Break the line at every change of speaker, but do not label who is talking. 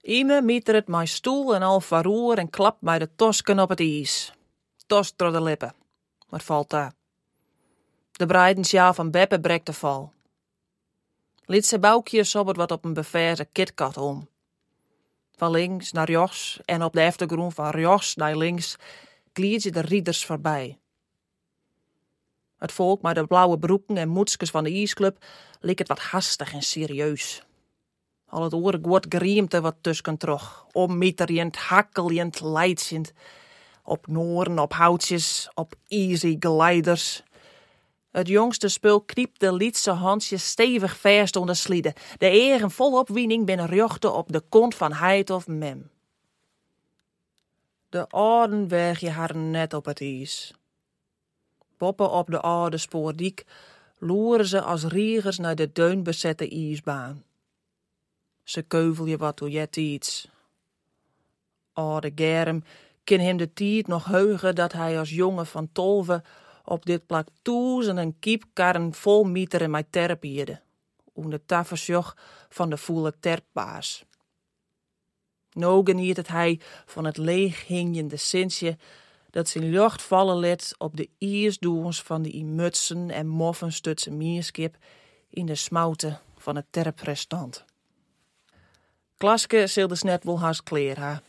Ime mieteret mijn stoel en al varoer en klapt bij de tosken op het ijs. Tost door de lippen. Wat valt daar? De breidensjaal van Beppe breekt de val. Liet ze boukje sobbert wat op een beverse kitkat om. Van links naar rechts en op de achtergrond van rechts naar links glied je de rieders voorbij. Het volk met de blauwe broeken en moetskes van de ijsclub leek het wat hastig en serieus. Al het oren wordt griemte wat tussen trog, ommieterjend, hakkeljend, leidsend. Op noren, op houtjes, op easy glijders. Het jongste spul kniept de lietse handje stevig vast onder slieden. De egen volop wiening binnen rjochten op de kont van heid of mem. De ouden weg je haar net op het ijs. Poppen op de oude spoordiek loeren ze als riegers naar de deunbezette ijsbaan. Ze keuvel je wat jet iets. Oude Germ kin hem de tijd nog heugen dat hij als jongen van tolve op dit plak toezen en kiepkarren vol mieter en mij terpierde. Om de tafelsjoch van de voele terpbaas. Nou geniet het hij van het leeghingende sintje dat zijn lucht vallen let op de iersdoens van de mutsen en moffen stutse mierskip in de smouten van het terprestant. Klaske zilde net wel haast kleer ha.